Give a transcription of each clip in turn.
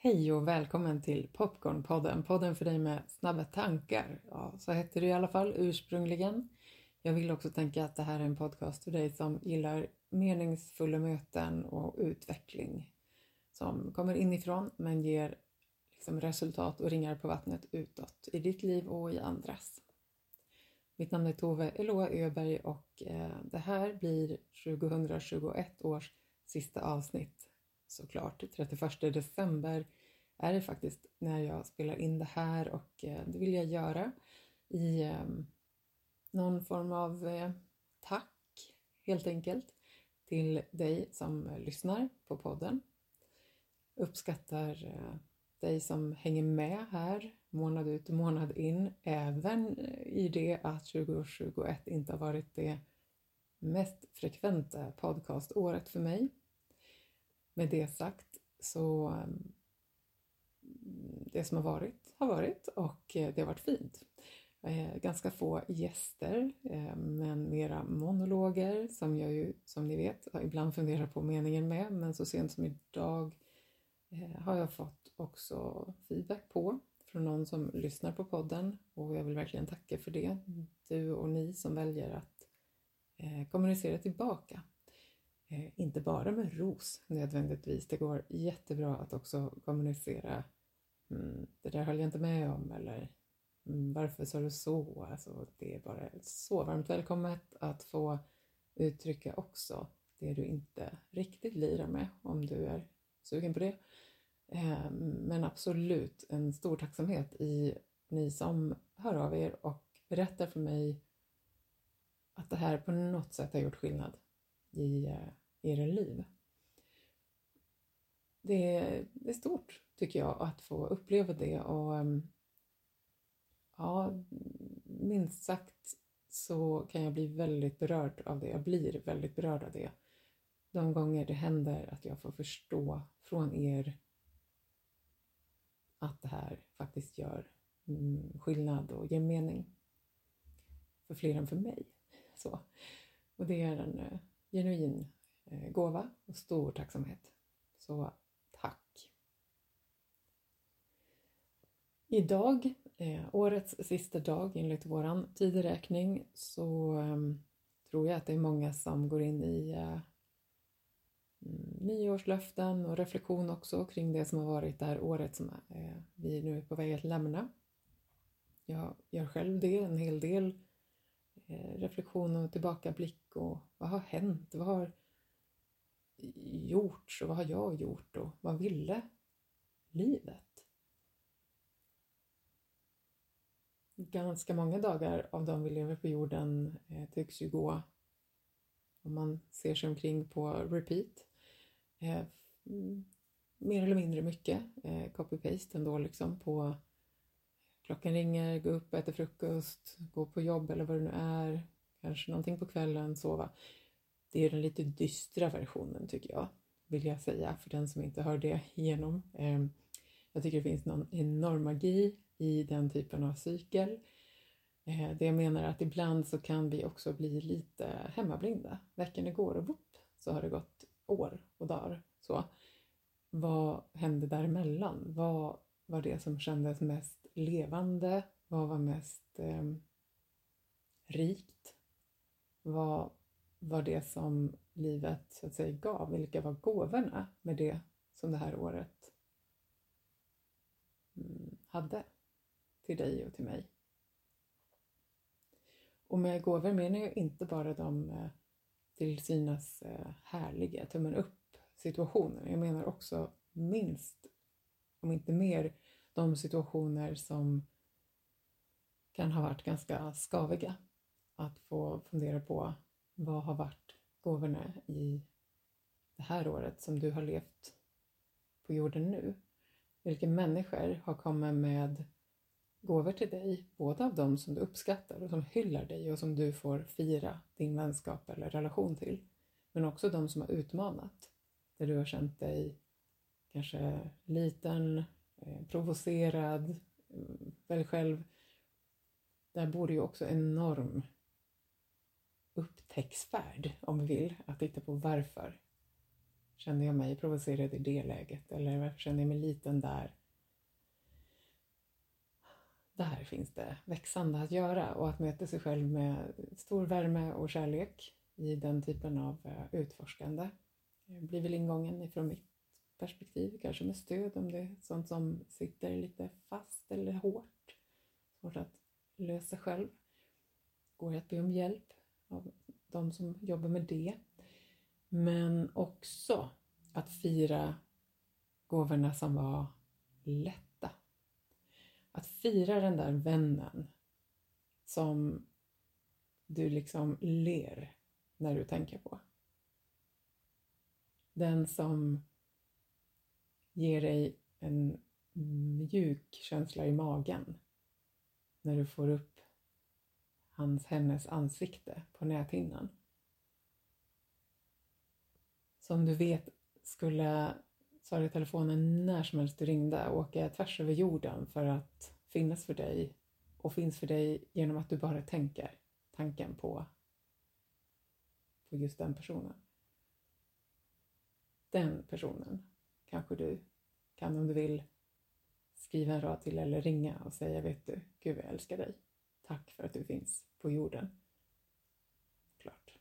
Hej och välkommen till Popcornpodden, podden för dig med snabba tankar. Ja, så hette det i alla fall ursprungligen. Jag vill också tänka att det här är en podcast för dig som gillar meningsfulla möten och utveckling som kommer inifrån men ger liksom resultat och ringar på vattnet utåt i ditt liv och i andras. Mitt namn är Tove Eloa Öberg och eh, det här blir 2021 års sista avsnitt såklart. 31 december är det faktiskt när jag spelar in det här och eh, det vill jag göra i ehm, någon form av eh, tack helt enkelt till dig som eh, lyssnar på podden. Uppskattar dig som hänger med här månad ut och månad in, även i det att 2021 inte har varit det mest frekventa podcaståret för mig. Med det sagt så ehm, det som har varit har varit och eh, det har varit fint. Eh, ganska få gäster eh, men mera monologer som jag ju som ni vet ibland funderar på meningen med men så sent som idag har jag fått också feedback på från någon som lyssnar på podden och jag vill verkligen tacka för det. Du och ni som väljer att kommunicera tillbaka. Eh, inte bara med ros nödvändigtvis. Det går jättebra att också kommunicera mm, det där höll jag inte med om eller mm, varför sa du så? Alltså, det är bara så varmt välkommet att få uttrycka också det du inte riktigt lirar med om du är sugen på det. Eh, men absolut en stor tacksamhet i ni som hör av er och berättar för mig att det här på något sätt har gjort skillnad i eh, era liv. Det är, det är stort tycker jag att få uppleva det och ehm, ja, minst sagt så kan jag bli väldigt berörd av det. Jag blir väldigt berörd av det. De gånger det händer att jag får förstå från er att det här faktiskt gör mm, skillnad och ger mening för fler än för mig. Så. Och det är en eh, genuin eh, gåva och stor tacksamhet. Så tack! Idag, eh, årets sista dag enligt våran tideräkning, så ehm, tror jag att det är många som går in i eh, mm, nyårslöften och reflektion också kring det som har varit det här året som eh, vi nu är på väg att lämna. Jag gör själv det en hel del. Eh, reflektion och tillbakablick och vad har hänt? Vad har gjorts och vad har jag gjort och vad ville livet? Ganska många dagar av de vi lever på jorden eh, tycks ju gå om man ser sig omkring på repeat eh, mm, mer eller mindre mycket eh, copy-paste ändå liksom på klockan ringer, gå upp, äta frukost, gå på jobb eller vad det nu är, kanske någonting på kvällen, sova. Det är den lite dystra versionen tycker jag, vill jag säga för den som inte hör det igenom. Ehm, jag tycker det finns någon enorm magi i den typen av cykel. Eh, det jag menar är att ibland så kan vi också bli lite hemmablinda. Veckan går och bopp så har det gått år och dagar. Så. Vad hände däremellan? Vad var det som kändes mest levande? Vad var mest eh, rikt? Vad var det som livet så att säga gav? Vilka var gåvorna med det som det här året mm, hade till dig och till mig? Och med gåvor menar jag inte bara de eh, till synas eh, härliga, tummen upp situationer. Jag menar också minst, om inte mer, de situationer som kan ha varit ganska skaviga. Att få fundera på vad har varit gåvorna i det här året som du har levt på jorden nu? Vilka människor har kommit med gåvor till dig, både av dem som du uppskattar och som hyllar dig och som du får fira din vänskap eller relation till, men också de som har utmanat, där du har känt dig kanske liten, Eh, provocerad, eh, väl själv. Där borde ju också enorm upptäcktsfärd, om vi vill, att titta på varför kände jag mig provocerad i det läget? Eller varför kände jag mig liten där? Där finns det växande att göra och att möta sig själv med stor värme och kärlek i den typen av eh, utforskande blir väl ingången ifrån mitt perspektiv, kanske med stöd om det är sånt som sitter lite fast eller hårt. Svårt att lösa själv. Går det att be om hjälp av de som jobbar med det. Men också att fira gåvorna som var lätta. Att fira den där vännen som du liksom ler när du tänker på. Den som ger dig en mjuk känsla i magen när du får upp hans, hennes ansikte på näthinnan. Som du vet skulle Sara telefonen när som helst du ringde, åka tvärs över jorden för att finnas för dig och finns för dig genom att du bara tänker tanken på, på just den personen. Den personen kanske du kan om du vill skriva en rad till eller ringa och säga vet du, gud jag älskar dig. Tack för att du finns på jorden. Klart.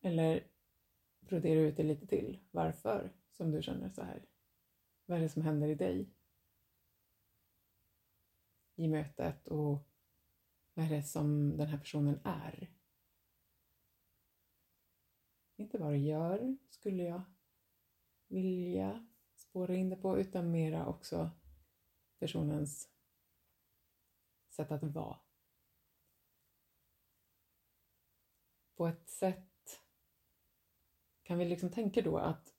Eller brodera ut det lite till. Varför som du känner så här? Vad är det som händer i dig? I mötet och vad är det som den här personen är? Inte vad du gör, skulle jag vilja spåra in det på, utan mera också personens sätt att vara. På ett sätt kan vi liksom tänka då att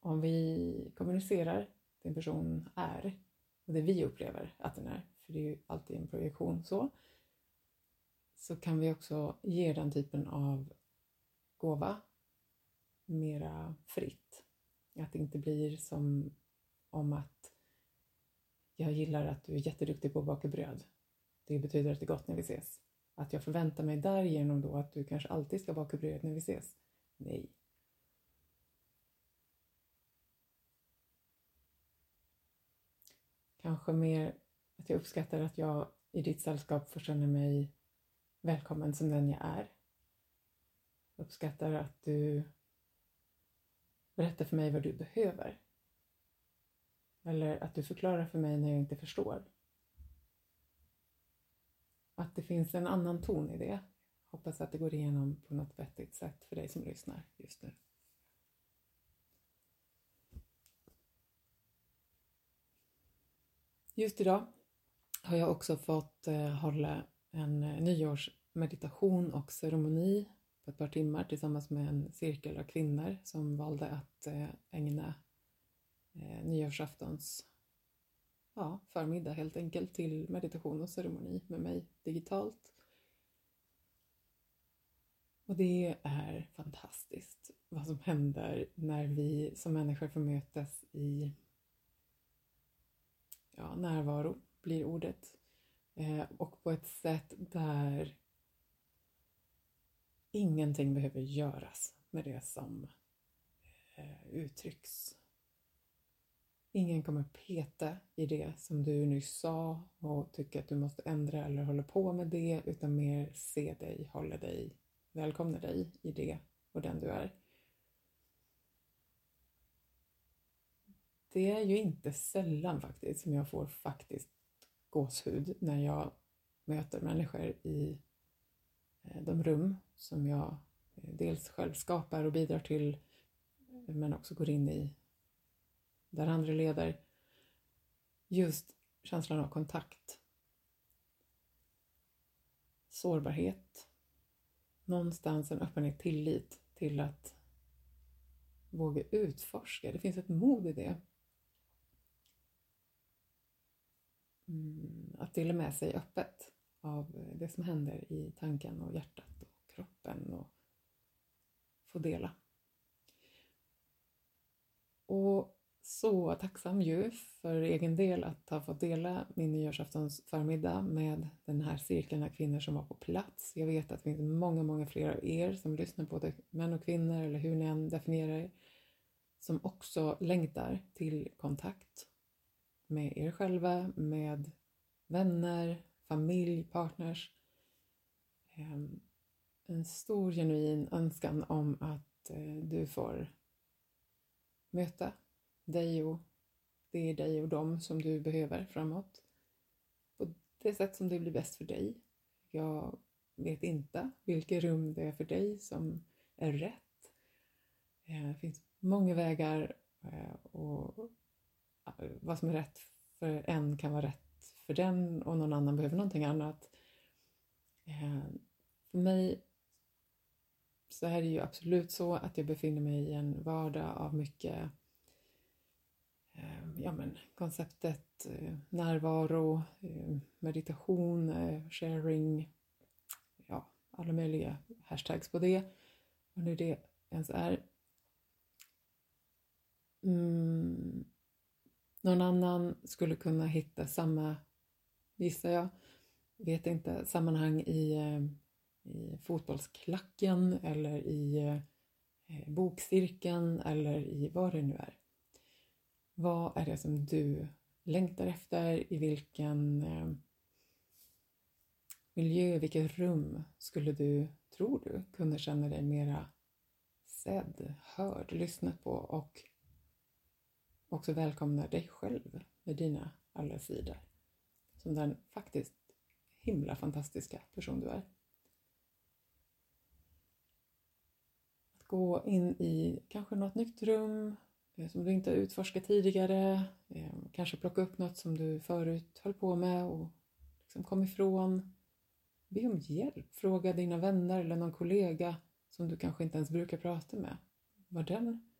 om vi kommunicerar det en person är och det vi upplever att den är, för det är ju alltid en projektion så, så kan vi också ge den typen av gåva mera fritt. Att det inte blir som om att jag gillar att du är jätteduktig på att baka bröd. Det betyder att det är gott när vi ses. Att jag förväntar mig därigenom då att du kanske alltid ska baka bröd när vi ses. Nej. Kanske mer att jag uppskattar att jag i ditt sällskap får känna mig välkommen som den jag är. Uppskattar att du Berätta för mig vad du behöver. Eller att du förklarar för mig när jag inte förstår. Att det finns en annan ton i det. Hoppas att det går igenom på något vettigt sätt för dig som lyssnar just nu. Just idag har jag också fått eh, hålla en eh, nyårsmeditation och ceremoni på ett par timmar tillsammans med en cirkel av kvinnor som valde att eh, ägna eh, nyårsaftons ja, förmiddag helt enkelt till meditation och ceremoni med mig digitalt. Och det är fantastiskt vad som händer när vi som människor får mötas i ja, närvaro, blir ordet. Eh, och på ett sätt där ingenting behöver göras med det som eh, uttrycks. Ingen kommer peta i det som du nyss sa och tycka att du måste ändra eller hålla på med det utan mer se dig, hålla dig, välkomna dig i det och den du är. Det är ju inte sällan faktiskt som jag får faktiskt gåshud när jag möter människor i eh, de rum som jag eh, dels själv skapar och bidrar till men också går in i där andra leder. Just känslan av kontakt. Sårbarhet. Någonstans en öppenhet, tillit till att våga utforska. Det finns ett mod i det. Mm, att dela med sig öppet av det som händer i tanken och hjärtat och kroppen och få dela. Och så tacksam ju för egen del att ha fått dela min nyårsaftons förmiddag med den här cirkeln av kvinnor som var på plats. Jag vet att det finns många, många fler av er som lyssnar på det, män och kvinnor eller hur ni än definierar er, som också längtar till kontakt med er själva, med vänner, familj, partners. Ehm, en stor genuin önskan om att eh, du får möta dig och det är dig och dem som du behöver framåt. På det sätt som det blir bäst för dig. Jag vet inte vilket rum det är för dig som är rätt. Eh, det finns många vägar eh, och vad som är rätt för en kan vara rätt för den och någon annan behöver någonting annat. För mig så här är det ju absolut så att jag befinner mig i en vardag av mycket eh, ja, men, konceptet eh, närvaro, eh, meditation, sharing, ja, alla möjliga hashtags på det. Och nu det ens är. Mm, någon annan skulle kunna hitta samma, gissar jag, vet inte, sammanhang i, i fotbollsklacken eller i eh, bokcirkeln eller i vad det nu är. Vad är det som du längtar efter? I vilken eh, miljö, vilket rum skulle du, tror du, kunna känna dig mera sedd, hörd, lyssnad på och också välkomna dig själv med dina alla sidor. Som den faktiskt himla fantastiska person du är. Gå in i kanske något nytt rum eh, som du inte har utforskat tidigare. Eh, kanske plocka upp något som du förut höll på med och liksom kom ifrån. Be om hjälp. Fråga dina vänner eller någon kollega som du kanske inte ens brukar prata med vad den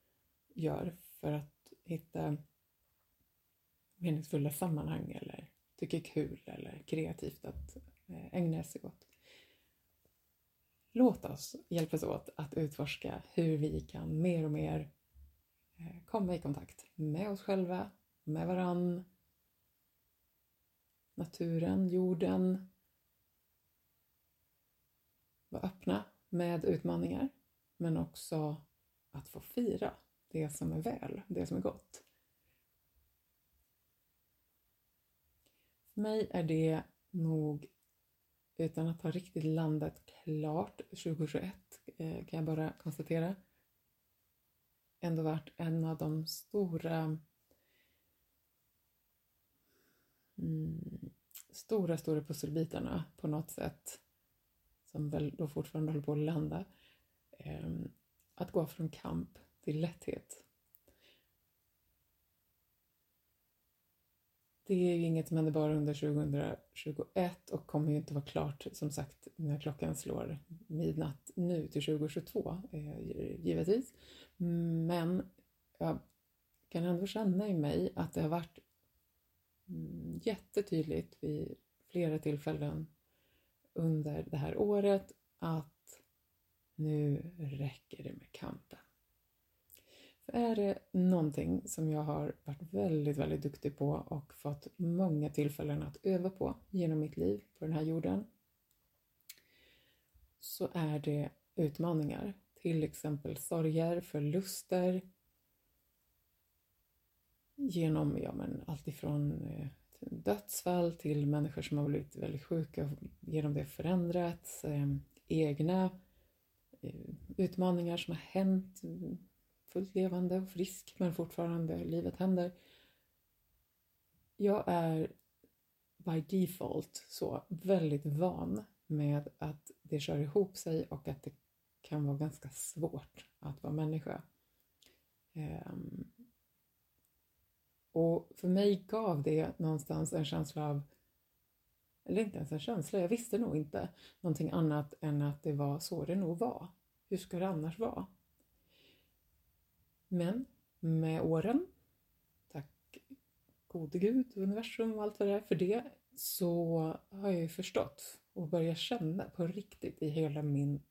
gör för att hitta meningsfulla sammanhang eller tycker kul eller kreativt att eh, ägna sig åt. Låt oss hjälpas åt att utforska hur vi kan mer och mer eh, komma i kontakt med oss själva, med varann, naturen, jorden. Vara öppna med utmaningar men också att få fira det som är väl, det som är gott. För mig är det nog, utan att ha riktigt landat klart 2021, eh, kan jag bara konstatera, ändå varit en av de stora mm, stora, stora pusselbitarna på något sätt som väl då fortfarande håller på att landa. Ehm, att gå från kamp till lätthet. Det är ju inget som händer bara under 2021 och kommer ju inte vara klart som sagt när klockan slår midnatt nu till 2022 eh, givetvis. Men jag kan ändå känna i mig att det har varit mm, jättetydligt vid flera tillfällen under det här året att nu räcker det med kampen. För är det någonting som jag har varit väldigt, väldigt duktig på och fått många tillfällen att öva på genom mitt liv på den här jorden så är det utmaningar. Till exempel sorger, förluster genom ja, men allt ifrån eh, dödsfall till människor som har blivit väldigt sjuka och genom det förändrats, eh, egna eh, utmaningar som har hänt fullt levande och frisk men fortfarande livet händer. Jag är by default så väldigt van med att det kör ihop sig och att det kan vara ganska svårt att vara människa. Um, och för mig gav det någonstans en känsla av, eller inte ens en känsla, jag visste nog inte någonting annat än att det var så det nog var. Hur ska det annars vara? Men med åren, tack gode gud, universum och allt vad det är för det, så har jag ju förstått och börjat känna på riktigt i hela min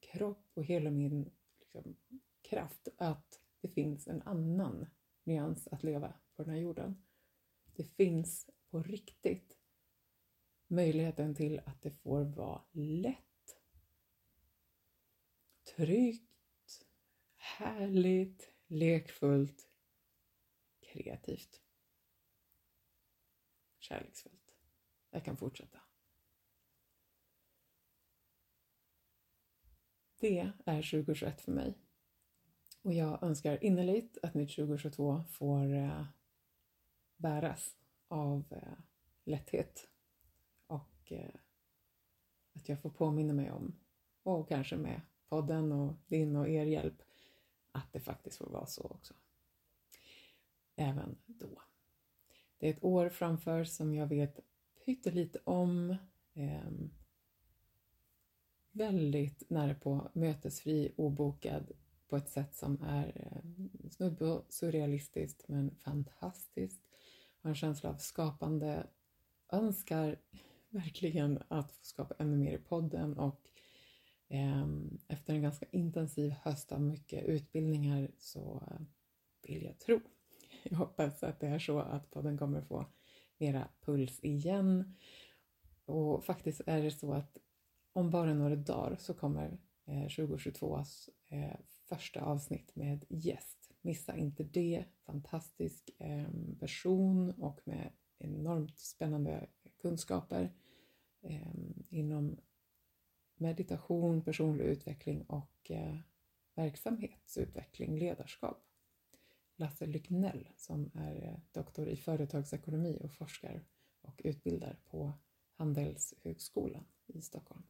kropp och hela min liksom, kraft att det finns en annan nyans att leva på den här jorden. Det finns på riktigt möjligheten till att det får vara lätt, tryggt, härligt, lekfullt, kreativt, kärleksfullt. Jag kan fortsätta. Det är 2021 för mig. Och jag önskar innerligt att mitt 2022 får eh, bäras av eh, lätthet och eh, att jag får påminna mig om, och kanske med podden och din och er hjälp, att det faktiskt får vara så också. Även då. Det är ett år framför som jag vet pyttelite om. Eh, väldigt nära på mötesfri, obokad på ett sätt som är eh, snudd på surrealistiskt men fantastiskt. Har en känsla av skapande, önskar verkligen att få skapa ännu mer i podden och Ehm, efter en ganska intensiv höst av mycket utbildningar så vill jag tro. Jag hoppas att det är så att podden kommer få mera puls igen. Och faktiskt är det så att om bara några dagar så kommer eh, 2022s eh, första avsnitt med gäst. Missa inte det. Fantastisk ehm, person och med enormt spännande kunskaper ehm, inom meditation, personlig utveckling och eh, verksamhetsutveckling, ledarskap. Lasse Lycknell som är eh, doktor i företagsekonomi och forskar och utbildar på Handelshögskolan i Stockholm.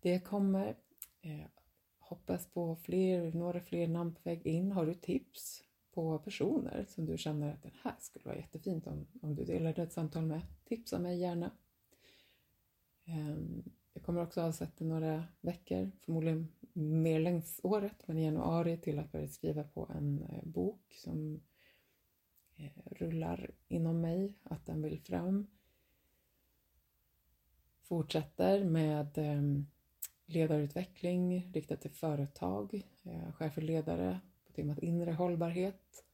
Det kommer. Eh, hoppas på fler, några fler namn på väg in. Har du tips på personer som du känner att den här skulle vara jättefint om, om du delade ett samtal med? Tipsa mig gärna. Eh, jag kommer också avsätta några veckor, förmodligen mer längs året, men i januari till att börja skriva på en eh, bok som eh, rullar inom mig, att den vill fram. Fortsätter med ehm, ledarutveckling riktat till företag, chef chefer och ledare på temat inre hållbarhet.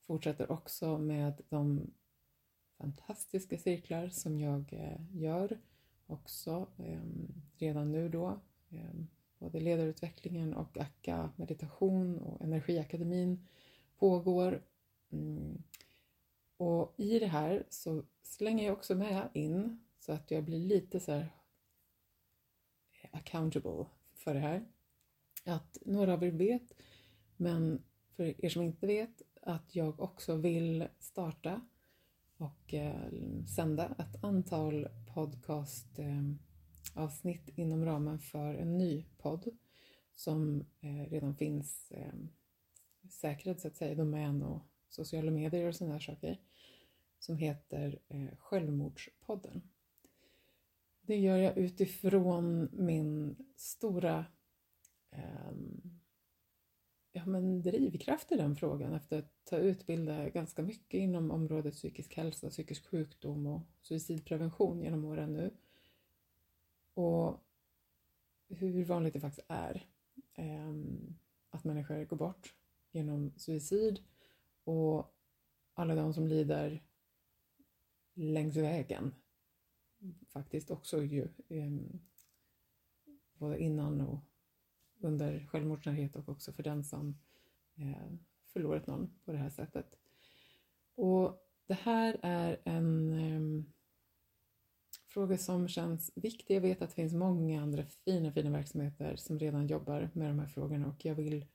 Fortsätter också med de fantastiska cirklar som jag gör också ehm, redan nu då. Ehm, både ledarutvecklingen och akka meditation och energiakademin pågår. Mm. Och i det här så slänger jag också med in så att jag blir lite så här accountable för det här. Att några av er vet, men för er som inte vet, att jag också vill starta och eh, sända ett antal podcastavsnitt eh, inom ramen för en ny podd som eh, redan finns eh, säkrad så att säga, i domän och sociala medier och sådana här saker som heter Självmordspodden. Det gör jag utifrån min stora eh, ja, men drivkraft i den frågan efter att ha utbildat ganska mycket inom området psykisk hälsa, psykisk sjukdom och suicidprevention genom åren nu. Och hur vanligt det faktiskt är eh, att människor går bort genom suicid och alla de som lider längs vägen faktiskt också ju ehm, både innan och under självmordsnärhet och också för den som eh, förlorat någon på det här sättet. Och det här är en eh, fråga som känns viktig. Jag vet att det finns många andra fina, fina verksamheter som redan jobbar med de här frågorna och jag vill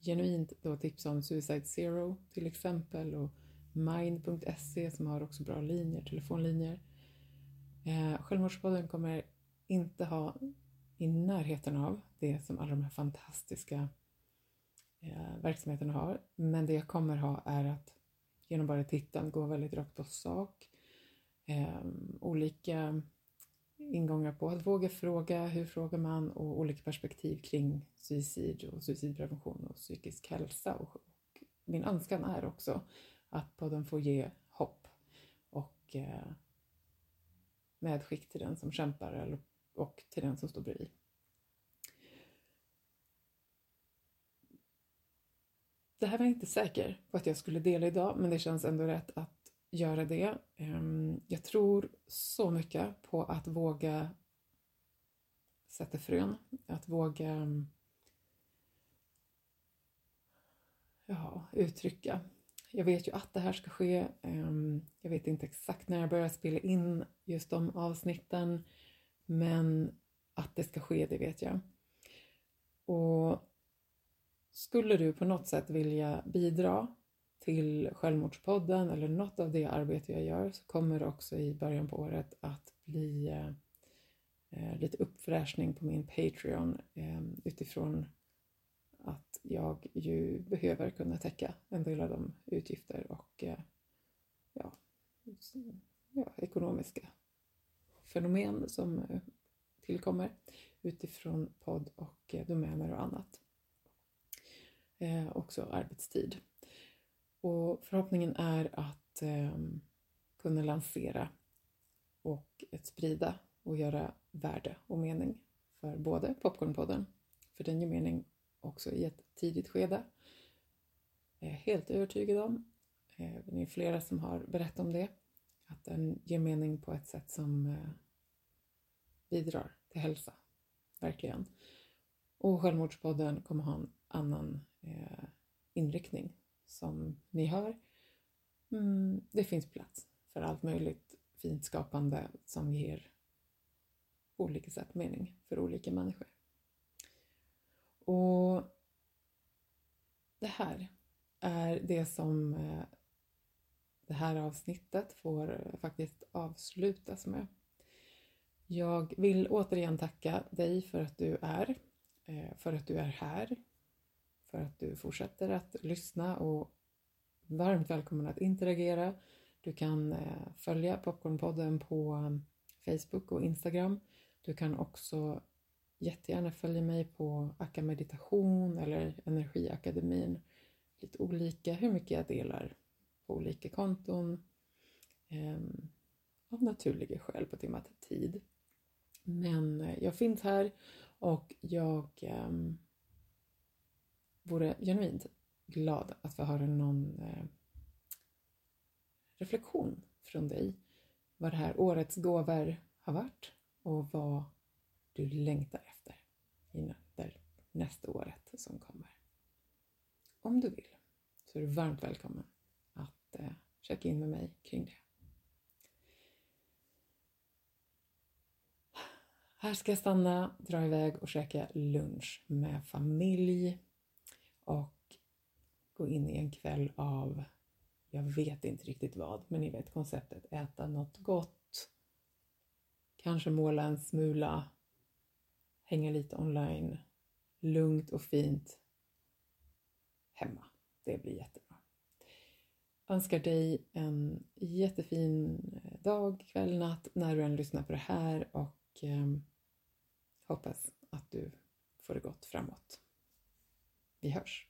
genuint då tipsa om Suicide Zero till exempel och Mind.se som har också bra linjer, telefonlinjer. Eh, Självmordspodden kommer inte ha i närheten av det som alla de här fantastiska eh, verksamheterna har. Men det jag kommer ha är att genom bara tittan gå väldigt rakt på sak. Eh, olika ingångar på att våga fråga, hur frågar man och olika perspektiv kring suicid och suicidprevention och psykisk hälsa. Och, och min önskan är också att podden får ge hopp och eh, medskick till den som kämpar och till den som står bredvid. det här var jag inte säker på att jag skulle dela idag, men det känns ändå rätt att göra det. Ehm, jag tror så mycket på att våga sätta frön, att våga ja, uttrycka. Jag vet ju att det här ska ske. Ehm, jag vet inte exakt när jag börjar spela in just de avsnitten, men att det ska ske, det vet jag. Och skulle du på något sätt vilja bidra till Självmordspodden eller något av det arbete jag gör så kommer det också i början på året att bli eh, eh lite uppfräschning på min Patreon eh, utifrån att jag ju behöver kunna täcka en del av de utgifter och eh, ja, ja, ekonomiska fenomen som eh, tillkommer utifrån podd och eh, domäner och annat. Eh, också arbetstid. Och förhoppningen är att eh, kunna lansera och sprida och göra värde och mening för både Popcornpodden, för den ger mening också i ett tidigt skede. Jag är helt övertygad om, eh, det är flera som har berättat om det, att den ger mening på ett sätt som eh, bidrar till hälsa, verkligen. Och Självmordspodden kommer ha en annan eh, inriktning som ni hör. Mm, det finns plats för allt möjligt fint skapande som ger på olika sätt mening för olika människor. Och det här är det som eh, det här avsnittet får eh, faktiskt avslutas med. Jag vill återigen tacka dig för att du är, eh, för att du är här, för att du fortsätter att lyssna och varmt välkommen att interagera. Du kan eh, följa Popcornpodden på mm, Facebook och Instagram. Du kan också jättegärna följa mig på Akka Meditation eller Energiakademin. Lite olika hur mycket jag delar på olika konton. eh, av naturliga skäl på temat tid. Men eh, jag finns här och jag eh, vore genuint glad att få höra någon eh, reflektion från dig. Vad det här årets gåvor har varit och vad du längtar efter inför nästa året som kommer. Om du vill så är du varmt välkommen checka in med mig kring det. Här ska jag stanna, dra iväg och käka lunch med familj och gå in i en kväll av, jag vet inte riktigt vad, men ni vet konceptet, äta något gott, kanske måla en smula, hänga lite online, lugnt och fint hemma. Det blir jättebra. Önskar dig en jättefin eh, dag, kväll, natt när du än lyssnar på det här och eh, hoppas att du får det gott framåt. Vi hörs!